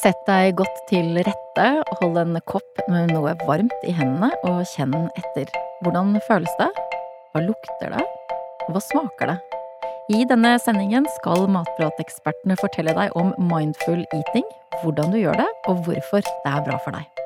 Sett deg godt til rette, hold en kopp med noe varmt i hendene og kjenn etter. Hvordan føles det? Hva lukter det? Hva smaker det? I denne sendingen skal matpratekspertene fortelle deg om mindful eating, hvordan du gjør det, og hvorfor det er bra for deg.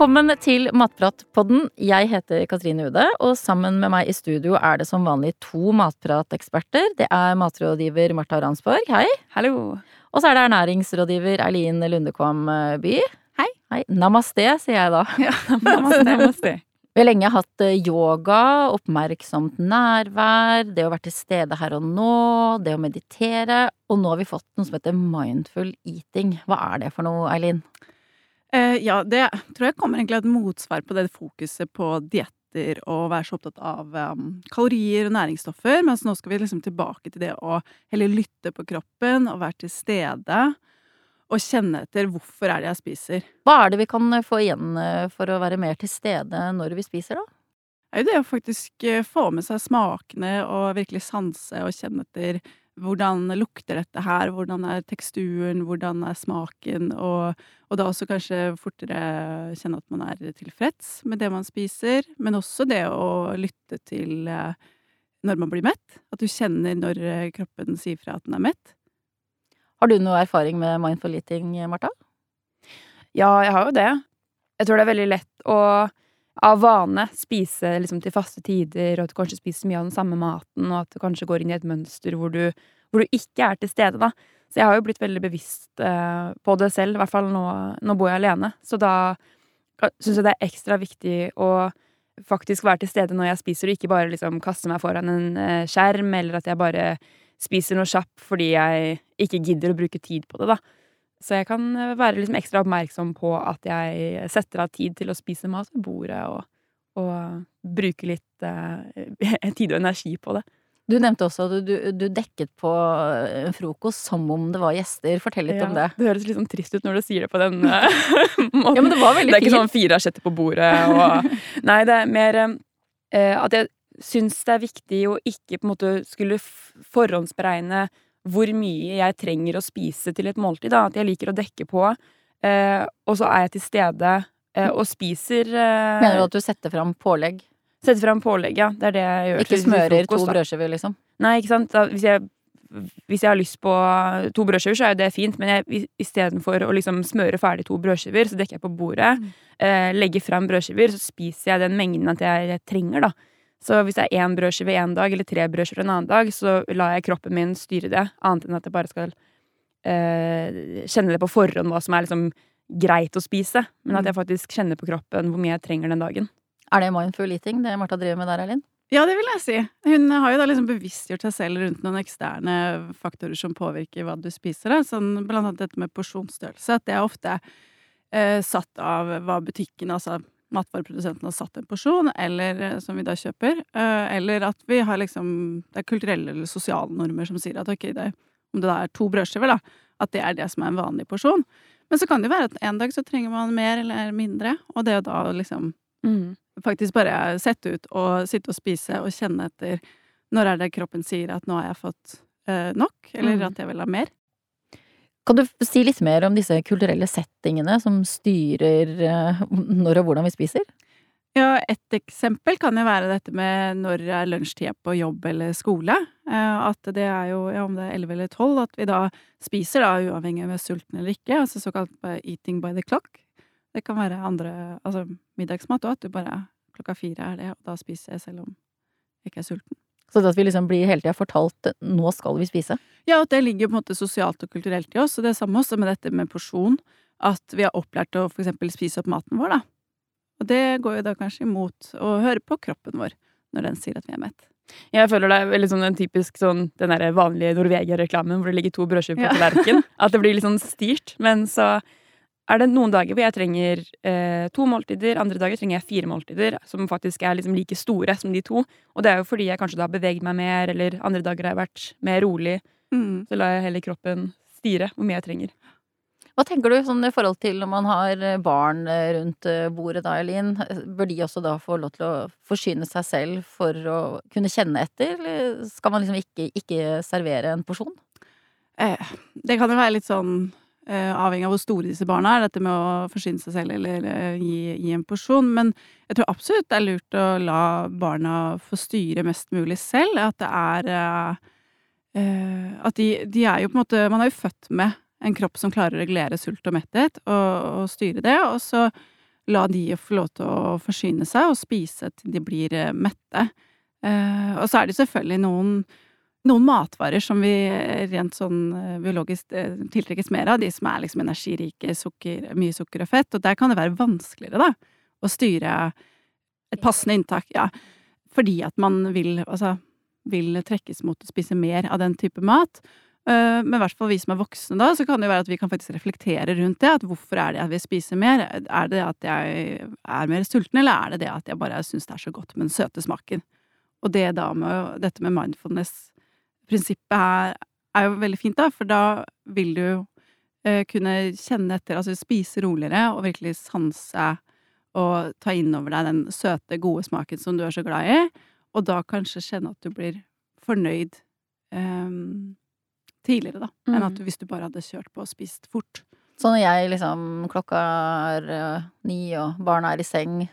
Velkommen til Matpratpodden. Jeg heter Katrine Ude, og sammen med meg i studio er det som vanlig to matprateksperter. Det er matrådgiver Marta Ransborg, hei. Hallo. Og så er det ernæringsrådgiver Eileen Lundekvam By. Hei. Hei. Namaste, sier jeg da. Ja, namaste, namaste. Vi har lenge hatt eh, yoga, oppmerksomt nærvær, det å være til stede her og nå, det å meditere, og nå har vi fått noe som heter mindful eating. Hva er det for noe, Eileen? Eh, ja, det tror jeg kommer egentlig et motsvar på det fokuset på dietter og være så opptatt av um, kalorier og næringsstoffer, mens nå skal vi liksom tilbake til det å heller lytte på kroppen og være til stede. Og kjenne etter hvorfor er det jeg spiser. Hva er det vi kan eh, få igjen eh, for å være mer til stede når vi spiser, da? Det er jo det å faktisk få med seg smakene og virkelig sanse og kjenne etter hvordan lukter dette her, hvordan er teksturen, hvordan er smaken, og, og da også kanskje fortere kjenne at man er tilfreds med det man spiser, men også det å lytte til når man blir mett, at du kjenner når kroppen sier fra at den er mett. Har du noe erfaring med mindful eating, Marta? Ja, jeg har jo det. Jeg tror det er veldig lett å av vane spise liksom til faste tider, og at du kanskje spiser mye av den samme maten, og at du kanskje går inn i et mønster hvor du, hvor du ikke er til stede, da. Så jeg har jo blitt veldig bevisst eh, på det selv, i hvert fall nå, nå bor jeg alene. Så da syns jeg det er ekstra viktig å faktisk være til stede når jeg spiser, og ikke bare liksom kaste meg foran en eh, skjerm, eller at jeg bare spiser noe kjapt fordi jeg ikke gidder å bruke tid på det, da. Så jeg kan eh, være liksom ekstra oppmerksom på at jeg setter av tid til å spise mat ved bordet, og, og bruke litt eh, tid og energi på det. Du nevnte også at du, du, dekket på frokost som om det var gjester. Fortell litt ja, om det. Det høres litt sånn trist ut når du sier det på den uh, måten. Ja, men det var veldig fint. Det er ikke sånn fire asjetter på bordet og Nei, det er mer uh, at jeg syns det er viktig å ikke på en måte skulle forhåndsberegne hvor mye jeg trenger å spise til et måltid. Da. At jeg liker å dekke på, eh, og så er jeg til stede eh, og spiser eh, Mener du at du setter fram pålegg? Setter fram pålegg, ja. Det er det jeg gjør. Ikke smører frokost, to brødskiver, liksom? Nei, ikke sant. Da, hvis, jeg, hvis, jeg, har lyst på to brødskiver, så er jo det fint, men istedenfor å liksom smøre ferdig to brødskiver, så dekker jeg på bordet, mm. eh, legger fram brødskiver, så spiser jeg den mengden at jeg, jeg trenger, da. Så hvis det er én brødskive en dag, eller tre brødskiver en annen dag, så lar jeg kroppen min styre det, annet enn at jeg bare skal eh, kjenne det på forhånd hva som er liksom greit å spise, men at jeg mm. faktisk kjenner på kroppen hvor mye jeg trenger den dagen. Er det mindful eating, det Martha driver med der, Eileen? Ja, det vil jeg si. Hun har jo da liksom bevisstgjort seg selv rundt noen eksterne faktorer som påvirker hva du spiser. Da. Sånn, blant annet dette med porsjonsstørrelse. At det er ofte eh, satt av hva butikken, altså matvareprodusenten har satt en porsjon, eller eh, som vi da kjøper, eh, eller at vi har liksom Det er kulturelle eller sosiale normer som sier at ok, det, om det da er to brødskiver, da, at det er det som er en vanlig porsjon. Men så kan det jo være at en dag så trenger man mer eller mindre, og det å da liksom mm. faktisk bare sette ut og sitte og spise og kjenne etter når er det kroppen sier at nå har jeg fått eh, nok, eller mm. at jeg vil ha mer. Kan du si litt mer om disse kulturelle settingene som styrer eh, når og hvordan vi spiser? Ja, et eksempel kan jo være dette med når er lunsjtida på jobb eller skole. Eh, at det er jo, ja, om det er elleve eller tolv, at vi da spiser da uavhengig av om vi er sultne eller ikke. Altså såkalt eating by the clock. Det kan være andre, altså middagsmat òg, at du bare klokka fire er det, og da spiser jeg selv om jeg ikke er sulten. Så at vi liksom blir hele tida fortalt 'nå skal vi spise'? Ja, at det ligger på en måte sosialt og kulturelt i oss. Og det er samme også med dette med porsjon. At vi har opplært å for eksempel spise opp maten vår, da. Og det går jo da kanskje imot å høre på kroppen vår når den sier at vi er mett. Jeg føler det er veldig sånn en typisk sånn den der vanlige Norvegia-reklamen hvor det ligger to brødskiver på ja. tallerkenen. At det blir litt sånn styrt. Men så er det noen dager hvor jeg trenger eh, to måltider, andre dager trenger jeg fire måltider, som faktisk er liksom like store som de to. Og det er jo fordi jeg kanskje da har beveget meg mer, eller andre dager har jeg vært mer rolig. Mm. Så lar jeg heller kroppen styre hvor mye jeg trenger. Hva tenker du sånn i forhold til når man har eh, barn eh, rundt eh, bordet da, Elin? Bør de også da få lov til å forsyne seg selv for å kunne kjenne etter, eller skal man liksom ikke, ikke servere en porsjon? Eh, det kan jo være litt sånn avhengig av hvor store disse barna er, dette med å forsyne seg selv eller eller gi, gi, en porsjon. Men jeg tror absolutt det er lurt å la barna få styre mest mulig selv. At det er At de, de er jo på en måte Man er jo født med en kropp som klarer å regulere sult og metthet, og, og styre det. Og så la de få lov til å forsyne seg og spise til de blir eh, mette. Eh, og så er det selvfølgelig noen, noen matvarer som vi rent sånn eh, biologisk eh, tiltrekkes mer av, de som er liksom energirike, sukker, mye sukker og fett, og der kan det være vanskeligere, da, å styre et passende inntak, ja, fordi at man vil, altså, vil trekkes mot å spise mer av den type mat. Eh, men i hvert fall vi som er voksne da, så kan det jo være at vi kan faktisk reflektere rundt det. At hvorfor er det at vi spiser mer? Er det at jeg er mer sulten, eller er det det at jeg bare syns det er så godt med den søte smaken? Og det da med dette med mindfulness-prinsippet her er jo veldig fint, da, for da vil du eh, kunne kjenne etter, altså spise roligere og virkelig sanse og ta inn over deg den søte, gode smaken som du er så glad i, og da kanskje kjenne at du blir fornøyd. eh, tidligere, da, mm. enn at du, hvis du bare hadde kjørt på og spist fort. Så når jeg liksom klokka er uh, ni og barna er i seng,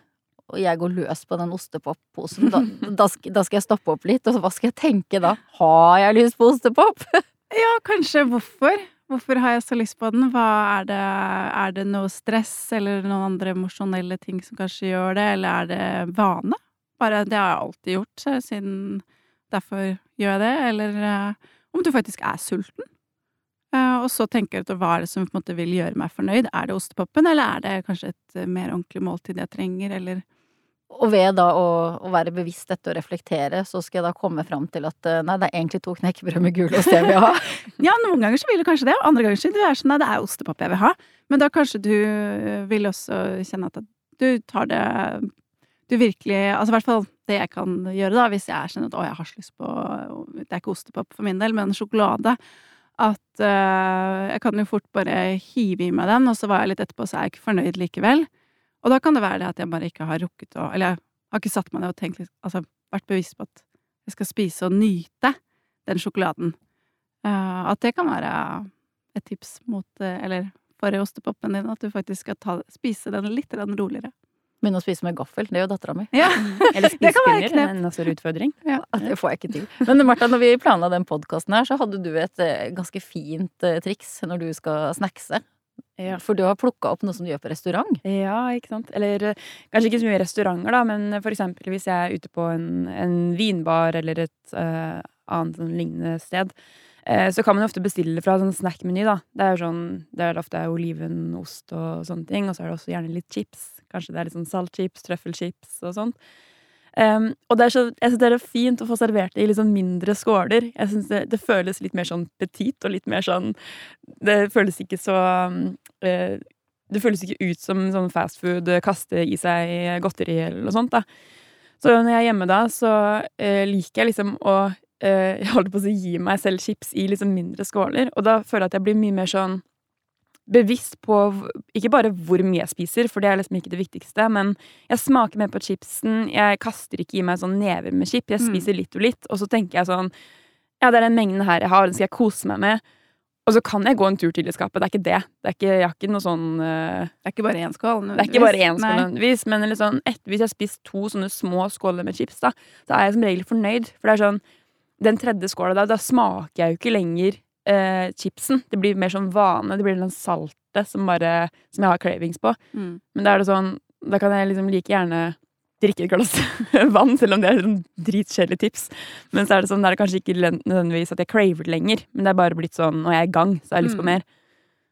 og jeg går løs på den ostepopposen, da, da, da, skal jeg stoppe opp litt, og hva skal jeg tenke da? Har jeg lyst på ostepop? ja, kanskje hvorfor? Hvorfor har jeg så lyst på den? Hva er det, er det noe stress eller noen andre emosjonelle ting som kanskje gjør det, eller er det vane? Bare det har jeg alltid gjort, siden derfor gjør jeg det, eller uh, om du faktisk er sulten. Uh, og så tenker du hva er det som på en måte vil gjøre meg fornøyd. Er det ostepopen, eller er det kanskje et uh, mer ordentlig måltid jeg trenger, eller Og ved da å, å, være bevisst dette og reflektere, så skal jeg da komme fram til at uh, nei, det er egentlig to knekkebrød med gulost jeg vil ha. ja, noen ganger så vil du kanskje det, og andre ganger så vil du være sånn nei, det er ostepop jeg vil ha. Men da kanskje du vil også kjenne at du tar det du virkelig Altså i hvert fall det jeg kan gjøre, da, hvis jeg kjenner at å, jeg har så lyst på Det er ikke ostepop for min del, men sjokolade. At uh, jeg kan jo fort bare hive i meg den, og så var jeg litt etterpå, så er jeg ikke fornøyd likevel. Og da kan det være det at jeg bare ikke har rukket å Eller jeg har ikke satt meg ned og tenkt Altså vært bevisst på at jeg skal spise og nyte den sjokoladen. Uh, at det kan være et tips mot uh, Eller for ostepopen din, at du faktisk skal ta, spise den litt roligere. Begynne å spise med gaffel. Det er jo dattera mi. Ja. Eller spisepinner. Det er en stor utfordring. Ja. Det får jeg ikke til. Men Martha, når vi planla den podkasten her, så hadde du et eh, ganske fint eh, triks når du skal snackse. Ja. For du har plukka opp noe som du gjør på restaurant? Ja, ikke sant. Eller eh, kanskje ikke så mye restauranter, da, men for eksempel hvis jeg er ute på en, en vinbar eller et uh, annet sånn lignende sted. Så kan man ofte bestille fra sånn snackmeny, da. Det er, sånn, det er ofte oliven, ost og sånne ting. Og så er det også gjerne litt chips. Kanskje det er litt sånn saltchips, trøffelchips og sånt. Um, og det er så, jeg synes det er fint å få servert det i litt sånn mindre skåler. Jeg synes det, det, føles litt mer sånn petit og litt mer sånn Det føles ikke så uh, Det føles ikke ut som sånn fastfood kaster kaste i seg godteri eller noe sånt. da. Så når jeg er hjemme da, så uh, liker jeg liksom å uh, Jeg holder på å gi meg selv chips i liksom mindre skåler, og da føler jeg at jeg blir mye mer sånn bevisst på ikke bare hvor mye jeg spiser, for det er liksom ikke det viktigste, men jeg smaker mer på chipsen. Jeg kaster ikke i meg sånn never med chip. Jeg mm. spiser mm. litt og litt, og så tenker jeg sånn Ja, det er den mengden her jeg har, den skal jeg kose meg med. Og så kan jeg gå en tur til i skapet. Det er ikke det. det er ikke, jeg har ikke noe sånn uh, Det er ikke bare én skål? Det er ikke bare én skål nødvendigvis, men liksom, etter, hvis jeg har spist to sånne små skåler med chips, da, så er jeg som regel fornøyd. For det er sånn Den tredje skåla da, da smaker jeg jo ikke lenger eh, chipsen. Det blir mer sånn vane. Det blir den saltet som, bare, som jeg har cravings på. Mm. Men da er det sånn Da kan jeg liksom like gjerne drikke et glass vann, selv om det er sånn dritkjedelig tips. Men så er det sånn, det er kanskje ikke nødvendigvis at jeg craver det lenger, men det er bare blitt sånn når jeg er i gang, så har jeg lyst på mm. mer.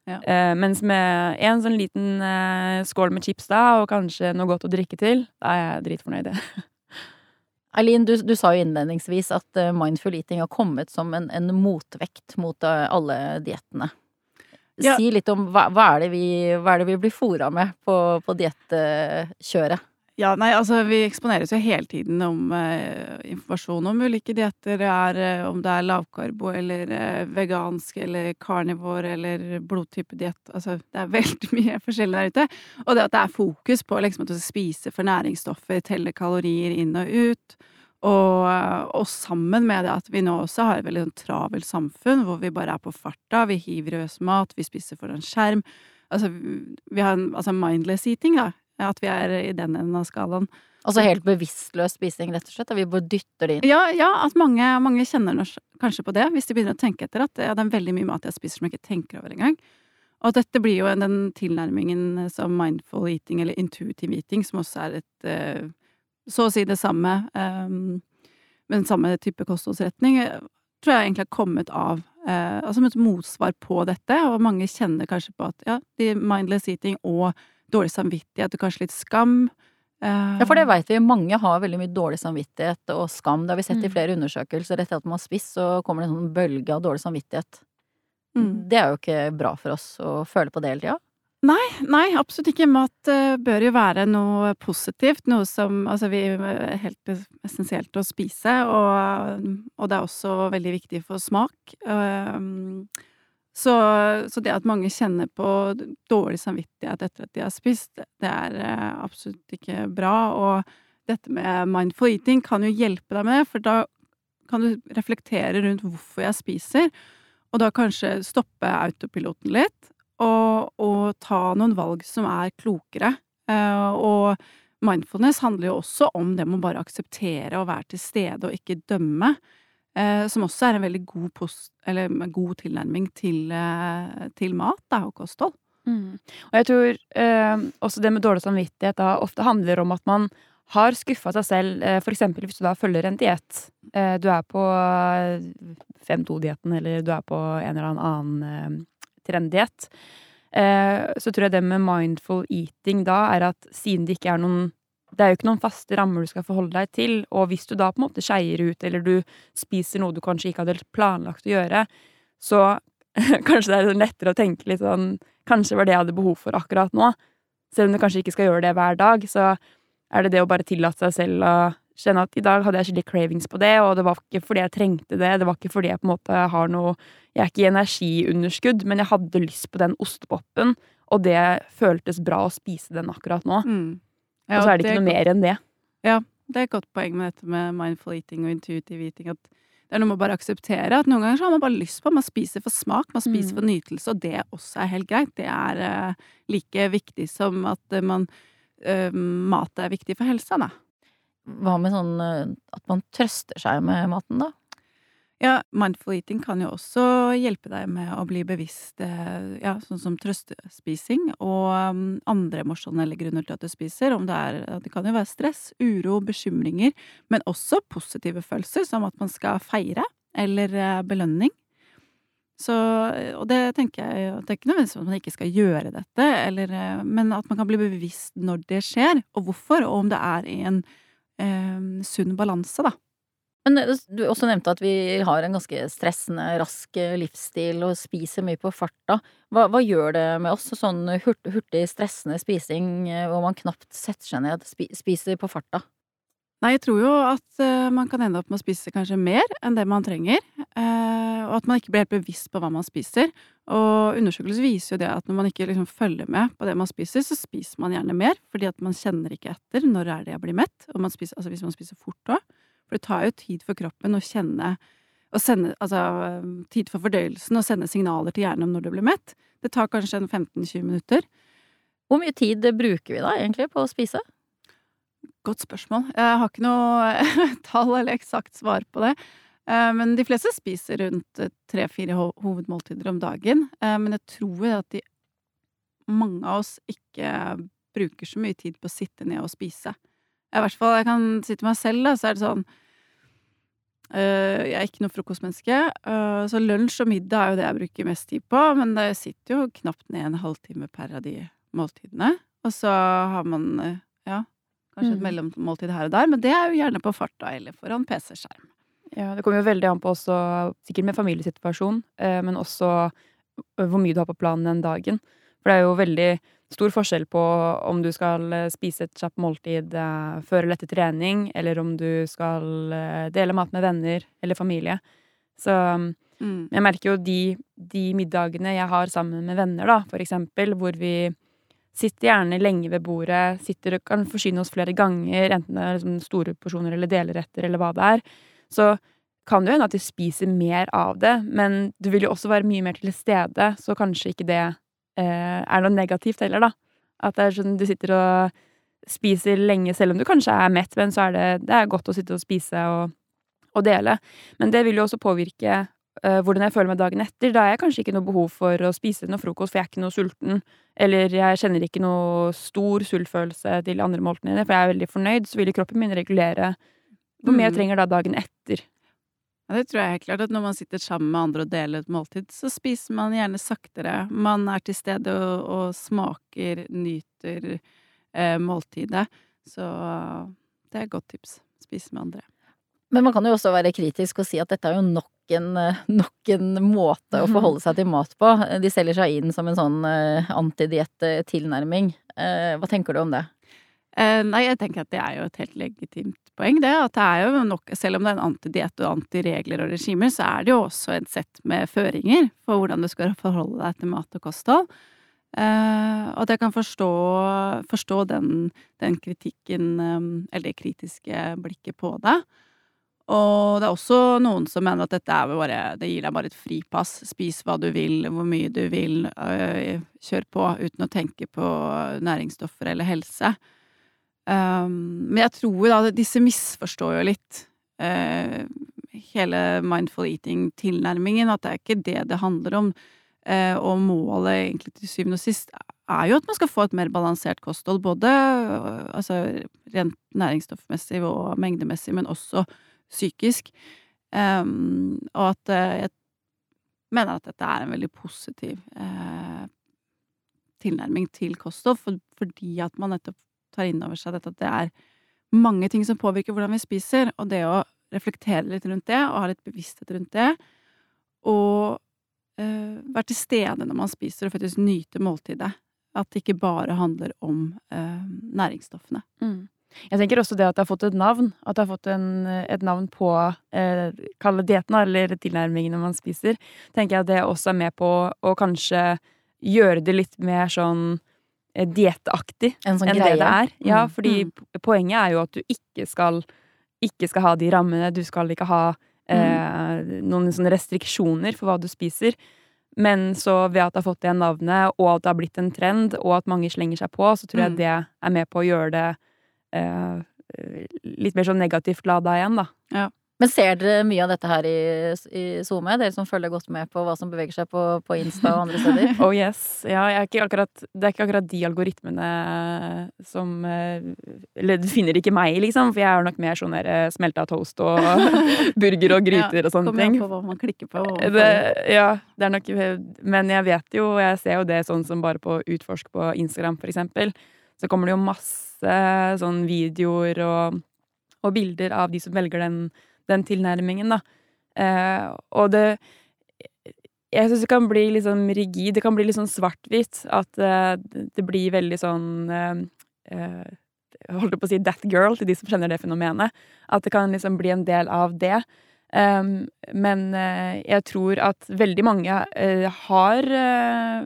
Ja. Eh, mens med en sånn liten eh, skål med chips da, og kanskje noe godt å drikke til, da er jeg dritfornøyd. Eileen, du, du, sa jo innledningsvis at uh, mindful eating har kommet som en, en motvekt mot uh, alle diettene. Ja. Si litt om hva, hva, er vi, hva, er det vi, blir fora med på, på diettkjøret? Ja, nei, altså vi eksponeres jo hele tiden om eh, informasjon om ulike dietter. Er eh, om det er lavkarbo eller eh, vegansk eller karnivor eller blodtypediett. Altså det er veldig mye forskjellig der ute. Og det at det er fokus på liksom skal spise for næringsstoffer, telle kalorier inn og ut. Og, og sammen med det at vi nå også har et veldig sånn travelt samfunn hvor vi bare er på farta, vi hiver i oss mat, vi spiser foran skjerm. Altså, vi har en altså mindless eating, da. At vi er i den enden av skalaen. Altså helt bevisstløs spising, rett og slett? At vi bare dytter det inn? Ja, ja at mange, mange kjenner kanskje på det, hvis de begynner å tenke etter at ja, det er veldig mye mat jeg spiser som jeg ikke tenker over engang. Og dette blir jo den tilnærmingen som mindful eating, eller intuitive eating, som også er et eh, så å si det samme, um, men samme type kostholdsretning, eh, tror jeg egentlig har kommet av eh, altså som et motsvar på dette, og mange kjenner kanskje på at ja, mindless eating og dårlig samvittighet og kanskje litt skam. eh, Ja, for det veit vi. Mange har veldig mye dårlig samvittighet og skam. Det har vi sett i Mm. flere undersøkelser. Etter at man har spist, så kommer det en sånn bølge av dårlig samvittighet. Mm. Det er jo ikke bra for oss å føle på det hele tida. Nei, absolutt ikke. Mat eh, bør jo være noe positivt. Noe som Altså, vi er helt essensielt å spise, og, og det er også veldig viktig for smak. Um, så, så det at mange kjenner på dårlig samvittighet etter at de har spist, det er eh, absolutt ikke bra. Og dette med mindful eating kan jo hjelpe deg med det, for da kan du reflektere rundt hvorfor jeg spiser, og da kanskje stoppe autopiloten litt og, og ta noen valg som er klokere. Eh, og mindfulness handler jo også om det med å bare akseptere og være til stede og ikke dømme. Eh, som også er en veldig god, post, eller, god tilnærming til, eh, til mat da, og kosthold. Mm. Og jeg tror eh, også det med dårlig samvittighet da ofte handler om at man har skuffa seg selv, eh, eksempel hvis du da følger en diett. Eh, du er på 5-2-dietten, eller du er på en eller annen eh, trenddiett. Så tror jeg det med mindful eating da er at siden det ikke er noen det er jo ikke noen faste rammer du skal forholde deg til, og hvis du da på en måte skeier ut, eller du spiser noe du kanskje ikke hadde planlagt å gjøre, så kanskje det er lettere å tenke litt sånn Kanskje det var det jeg hadde behov for akkurat nå. Selv om du kanskje ikke skal gjøre det hver dag, så er det det å bare tillate seg selv å kjenne at i dag hadde jeg skikkelig cravings på det, og det var ikke fordi jeg trengte det, det var ikke fordi jeg på en måte har noe Jeg er ikke i energiunderskudd, men jeg hadde lyst på den ostepopen, og det føltes bra å spise den akkurat nå. Ja, og så er det ikke noe mer enn det. Ja, Det er et godt poeng med dette med mindful eating og intuitive eating. At det er noe med å bare akseptere at noen ganger så har man bare lyst på Man spiser for smak, man spiser Mm. for nytelse, og det også er helt greit. Det er eh, like viktig som at eh, man uh, Mat er viktig for helsa, da. Hva med sånn at man trøster seg med maten, da? Ja, mindful eating kan jo også hjelpe deg med å bli bevisst, eh, ja, sånn som trøstespising og um, andre emosjonelle grunner til at du spiser. Om det er Det kan jo være stress, uro, bekymringer, men også positive følelser, som at man skal feire, eller eh, belønning. Så, og det tenker jeg Det er ikke nødvendigvis at man ikke skal gjøre dette, eller, eh, men at man kan bli bevisst når det skjer, og hvorfor, og om det er i en eh, sunn balanse, da. Men du også nevnte at vi har en ganske stressende, rask eh, livsstil og spiser mye på farta. Hva, hva gjør det med oss? Sånn hurtig, hurtig, stressende spising eh, hvor man knapt setter seg ned, spi, spiser på farta. Nei, jeg tror jo at eh, man kan ende opp med å spise kanskje mer enn det man trenger. og at man ikke blir helt bevisst på hva man spiser. Og undersøkelser viser jo det at når man ikke liksom følger med på det man spiser, så spiser man gjerne mer, fordi at man kjenner ikke etter når er det jeg blir mett. Og man spiser, altså hvis man spiser fort òg. For det tar jo tid for kroppen å kjenne å sende, altså, tid for fordøyelsen og sende signaler til hjernen om når du blir mett. Det tar kanskje 15-20 minutter. Hvor mye tid bruker vi da egentlig på å spise? Godt spørsmål. Jeg har ikke noe tall eller eksakt svar på det. Eh, Men de fleste spiser rundt eh, tre-fire ho- hovedmåltider om dagen. Eh, Men jeg tror at de, mange av oss ikke bruker så mye tid på å sitte ned og spise. I hvert fall, jeg kan si til meg selv, da, så er det sånn eh, Jeg er ikke noe frokostmenneske, eh, så lunsj og middag er jo det jeg bruker mest tid på, men det sitter jo knapt ned en halvtime per av de måltidene. Og så har man, eh, ja, kanskje et Mm. mellommåltid her og der, men det er jo gjerne på farta eller foran PC-skjerm. Ja, det kommer jo veldig an på også, sikkert med familiesituasjon, eh, men også hvor mye du har på planen den dagen. For det er jo veldig stor forskjell på om du skal eh, spise et kjapt måltid eh, før eller etter trening, eller om du skal eh, dele mat med venner eller familie. Så Mm. jeg merker jo de, de middagene jeg har sammen med venner, da, for eksempel, hvor vi sitter gjerne lenge ved bordet, sitter og kan forsyne oss flere ganger, enten det er liksom store porsjoner eller delretter eller hva det er, så kan det jo hende at de spiser mer av det, men du vil jo også være mye mer til stede, så kanskje ikke det er noe negativt heller, da. At det er sånn du sitter og spiser lenge, selv om du kanskje er mett, men så er det, det er godt å sitte og spise og, og dele. Men det vil jo også påvirke eh, hvordan jeg føler meg dagen etter. Da har jeg kanskje ikke noe behov for å spise noe frokost, for jeg er ikke noe sulten. Eller jeg kjenner ikke noe stor sultfølelse til andre måltidene, for jeg er veldig fornøyd. Så vil kroppen min regulere hvor mye jeg Mm. trenger da dagen etter. Ja, det tror jeg helt klart. At når man sitter sammen med andre og deler et måltid, så spiser man gjerne saktere. Man er til stede og, og smaker, nyter eh, måltidet. Så det er et godt tips. Spise med andre. Men man kan jo også være kritisk og si at dette er jo nok en, eh, nok en måte å forholde seg til mat på. De selger seg inn som en sånn eh, antidiett-tilnærming. Eh, Hva tenker du om det? Eh, nei, jeg tenker at det er jo et helt legitimt poeng, det. At det er jo nok, selv om det er en antidiett og antiregler og regimer, så er det jo også et sett med føringer for hvordan du skal forholde deg til mat og kosthold. Uh, at jeg kan forstå, forstå den, den kritikken, um, eller det kritiske blikket på det. Og det er også noen som mener at dette er bare, det gir deg bare et fripass. Spis hva du vil, hvor mye du vil, kjør på uten å tenke på næringsstoffer eller helse. Um, men jeg tror da disse misforstår jo litt uh, hele mindful eating-tilnærmingen. At det er ikke det det handler om. Uh, og målet egentlig til syvende og sist er jo at man skal få et mer balansert kosthold. Både uh, altså, rent næringsstoffmessig og mengdemessig, men også psykisk. Um, og at jeg mener at dette er en veldig positiv tilnærming til kosthold, for, fordi at man nettopp tar inn over seg dette at det er mange ting som påvirker hvordan vi spiser, og det å reflektere litt rundt det, og ha litt bevissthet rundt det, og eh, være til stede når man spiser, og faktisk nyte måltidet. At det ikke bare handler om eh, næringsstoffene. Mm. Jeg tenker også det at det har fått et navn. At det har fått en, et navn på eh, Kall det dietten, eller tilnærmingene man spiser. Tenker jeg at det også er med på å kanskje gjøre det litt mer sånn eh, dietaktig En sånn enn det det er. Ja, Mm. fordi mm. poenget er jo at du ikke skal ikke skal ha de rammene. Du skal ikke ha eh, noen sånne restriksjoner for hva du spiser. Men så ved at det har fått det navnet, og at det har blitt en trend, og at mange slenger seg på, så tror jeg Mm. det er med på å gjøre det eh, litt mer sånn negativt lada igjen, da. Men ser dere mye av dette her i, i SoMe? Dere som følger godt med på hva som beveger seg på, på Insta og andre steder? Oh yes. Ja, ikke akkurat, det er ikke akkurat de algoritmene som eh, Eller du finner ikke meg, liksom, for jeg er nok mer sånn der eh, smelta toast og burger og gryter og sånne Kommer ting. an på hva man klikker på. Det, ja, det er nok Men jeg vet jo, jeg ser jo det sånn som bare på Utforsk på Instagram, for eksempel. Så kommer det jo masse sånn videoer og, og bilder av de som velger den, den tilnærmingen, da. Eh, og det Jeg syns det kan bli litt sånn rigid. Det kan bli litt sånn svart-hvitt. At eh, det blir veldig sånn eh, eh, holdt på å si that girl til de som kjenner det fenomenet. At det kan liksom bli en del av det. Um, men uh, jeg tror at veldig mange uh, har uh,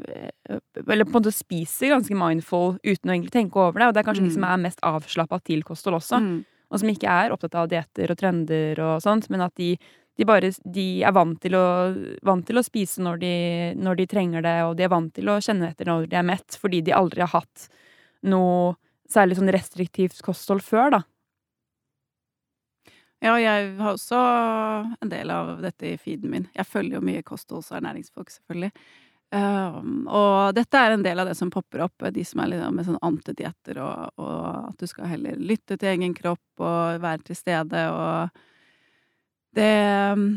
Eller på en måte spiser ganske mindful uten å egentlig tenke over det. Og det er kanskje de Mm. som er mest avslappa til kosthold også. Mm. Og som ikke er opptatt av dietter og trender og sånt, men at de, de bare de er vant til, å, vant til å spise når de, når de trenger det, og de er vant til å kjenne etter når de er mett, fordi de aldri har hatt noe særlig sånn restriktivt kosthold før, da. Ja, jeg har også en del av dette i feeden min. Jeg følger jo mye kostholds- og ernæringsfolk, selvfølgelig. Um, og dette er en del av det som popper opp, de som er litt med sånn antidietter, og, og at du skal heller lytte til egen kropp og være til stede, og det um,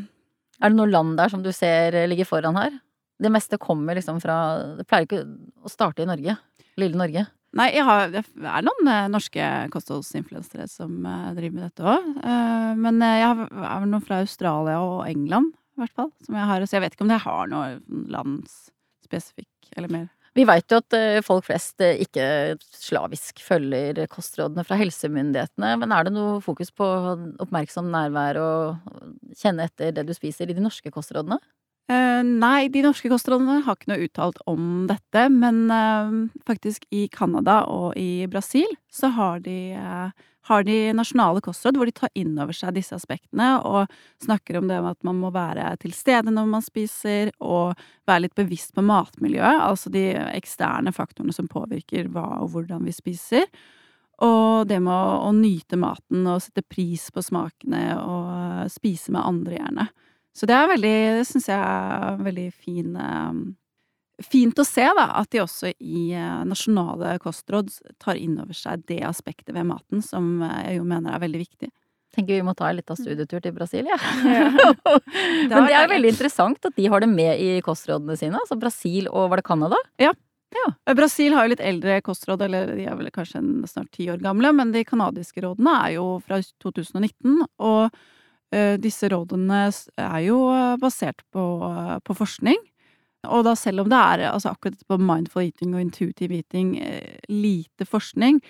Er det noen land der som du ser ligger foran her? Det meste kommer liksom fra Det pleier ikke å starte i Norge. Lille Norge. Nei, jeg har, det er noen eh, norske kostholdsinfluensere som eh, driver med dette òg. men eh, jeg har er vel noen fra Australia og England, i hvert fall. Som jeg har, så jeg vet ikke om det har noe landsspesifikk eller mer. Vi veit jo at eh, folk flest eh, ikke slavisk følger kostrådene fra helsemyndighetene, men er det noe fokus på oppmerksom nærvær og kjenne etter det du spiser i de norske kostrådene? Eh, nei, de norske kostrådene har ikke noe uttalt om dette, men eh, faktisk i Canada og i Brasil så har de, eh, har de nasjonale kostråd hvor de tar inn over seg disse aspektene og snakker om det med at man må være til stede når man spiser, og være litt bevisst på matmiljøet, altså de eksterne faktorene som påvirker hva og hvordan vi spiser. Og det med å, å nyte maten og sette pris på smakene og eh, spise med andre, gjerne. Så det er veldig, det syns jeg er veldig fin eh, Fint å se, da, at de også i eh, nasjonale kostråd tar inn over seg det aspektet ved maten som eh, jeg jo mener er veldig viktig. Tenker vi må ta en liten studietur til Brasil, ja. Ja. Men det er veldig interessant at de har det med i kostrådene sine. Altså Brasil og var det Canada? Brasil har jo litt eldre kostråd, eller de er vel kanskje snart ti år gamle, men de canadiske rådene er jo fra 2019, og eh, disse rådene er jo eh, basert på, eh, på forskning. Og da selv om det er altså akkurat på mindful eating og intuitive eating eh, lite forskning,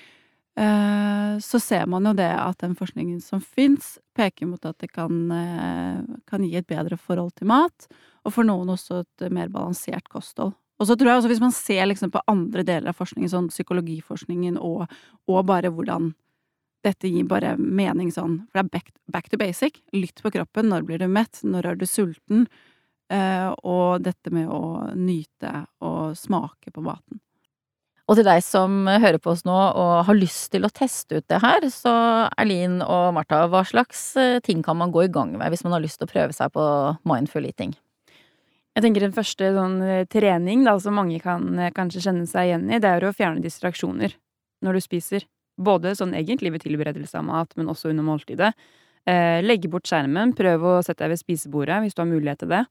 eh, så ser man jo det at den forskningen som fins, peker mot at det kan, eh, kan gi et bedre forhold til mat, og for noen også et mer balansert kosthold. Og så tror jeg også hvis man ser liksom på andre deler av forskningen, sånn psykologiforskningen og, og bare hvordan dette gir bare mening sånn, for det er back, back to basic. Lytt på kroppen. Når blir du mett? Når er du sulten? Eh, og dette med å nyte og smake på maten. Og til deg som hører på oss nå og har lyst til å teste ut det her, så Erlin og Martha, hva slags eh, ting kan man gå i gang med hvis man har lyst til å prøve seg på mindful eating? Jeg tenker en første sånn eh, trening da, som mange kan kanskje kjenne seg igjen i, det er å fjerne distraksjoner når du spiser. Både sånn egentlig ved tilberedelse av mat, men også under måltidet. Eh, legge bort skjermen, prøv å sette deg ved spisebordet hvis du har mulighet til det.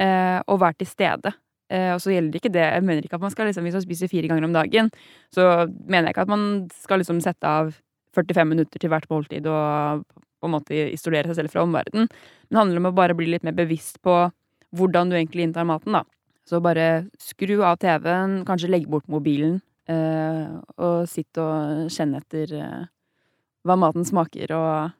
Eh, og vær til stede. Eh, og så gjelder det ikke det Jeg mener ikke at man skal liksom, hvis man spiser fire ganger om dagen, så mener jeg ikke at man skal liksom sette av 45 minutter til hvert måltid og på en måte isolere seg selv fra omverdenen. Men det handler om å bare bli litt mer bevisst på hvordan du egentlig inntar maten, da. Så bare skru av TV-en, kanskje legg bort mobilen, eh, og sitt og kjenn etter hva maten smaker, og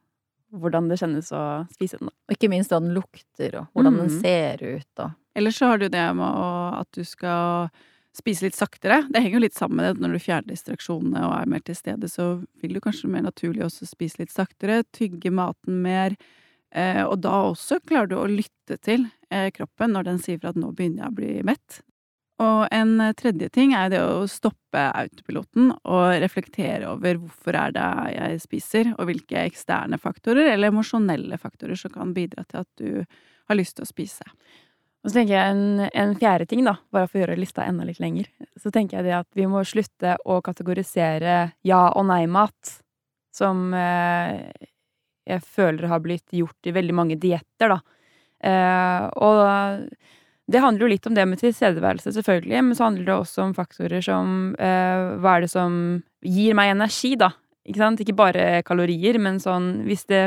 hvordan det kjennes å spise den. Og ikke minst hva den lukter, og hvordan den Mhm. ser ut, og Ellers så har du det med å, at du skal spise litt saktere. Det henger jo litt sammen med det. Når du fjerner distraksjonene og er mer til stede, så vil du kanskje mer naturlig også spise litt saktere, tygge maten mer. Eh, og da også klarer du å lytte til eh, kroppen når den sier fra at nå begynner jeg å bli mett. Og en tredje ting er det å stoppe autopiloten og reflektere over hvorfor er det jeg spiser, og hvilke eksterne faktorer eller emosjonelle faktorer som kan bidra til at du har lyst til å spise. Og så tenker jeg en, en fjerde ting, da, bare for å gjøre lista enda litt lenger, så tenker jeg det at vi må slutte å kategorisere ja- og nei-mat, som eh, jeg føler har blitt gjort i veldig mange dietter, da. Eh, og det handler jo litt om det med tilstedeværelse, selvfølgelig, men så handler det også om faktorer som eh, hva er det som gir meg energi, da. Ikke sant? Ikke bare kalorier, men sånn hvis det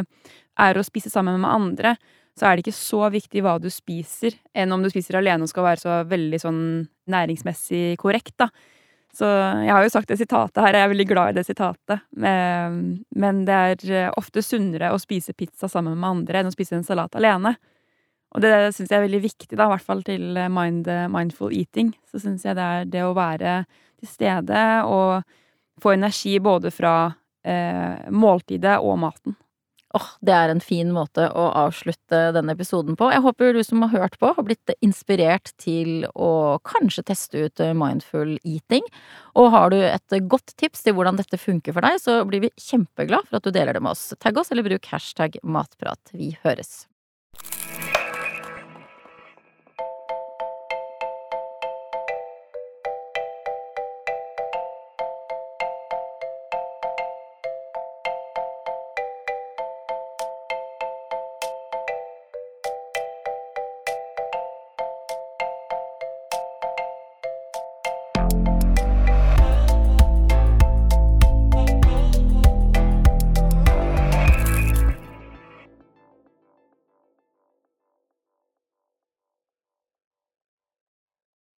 er å spise sammen med andre, så er det ikke så viktig hva du spiser, enn om du spiser alene og skal være så veldig sånn næringsmessig korrekt, da. Så jeg har jo sagt det sitatet her, jeg er veldig glad i det sitatet. Eh, Men det er eh, ofte sunnere å spise pizza sammen med andre enn å spise en salat alene. Og det syns jeg er veldig viktig, da, i hvert fall til eh, mind, mindful eating. Så syns jeg det er det å være til stede og få energi både fra eh, måltidet og maten. Åh, det er en fin måte å avslutte denne episoden på. Jeg håper du som har hørt på, har blitt inspirert til å kanskje teste ut mindful eating. Og har du et godt tips til hvordan dette funker for deg, så blir vi kjempeglad for at du deler det med oss. Tagg oss, eller bruk hashtag matprat. Vi høres.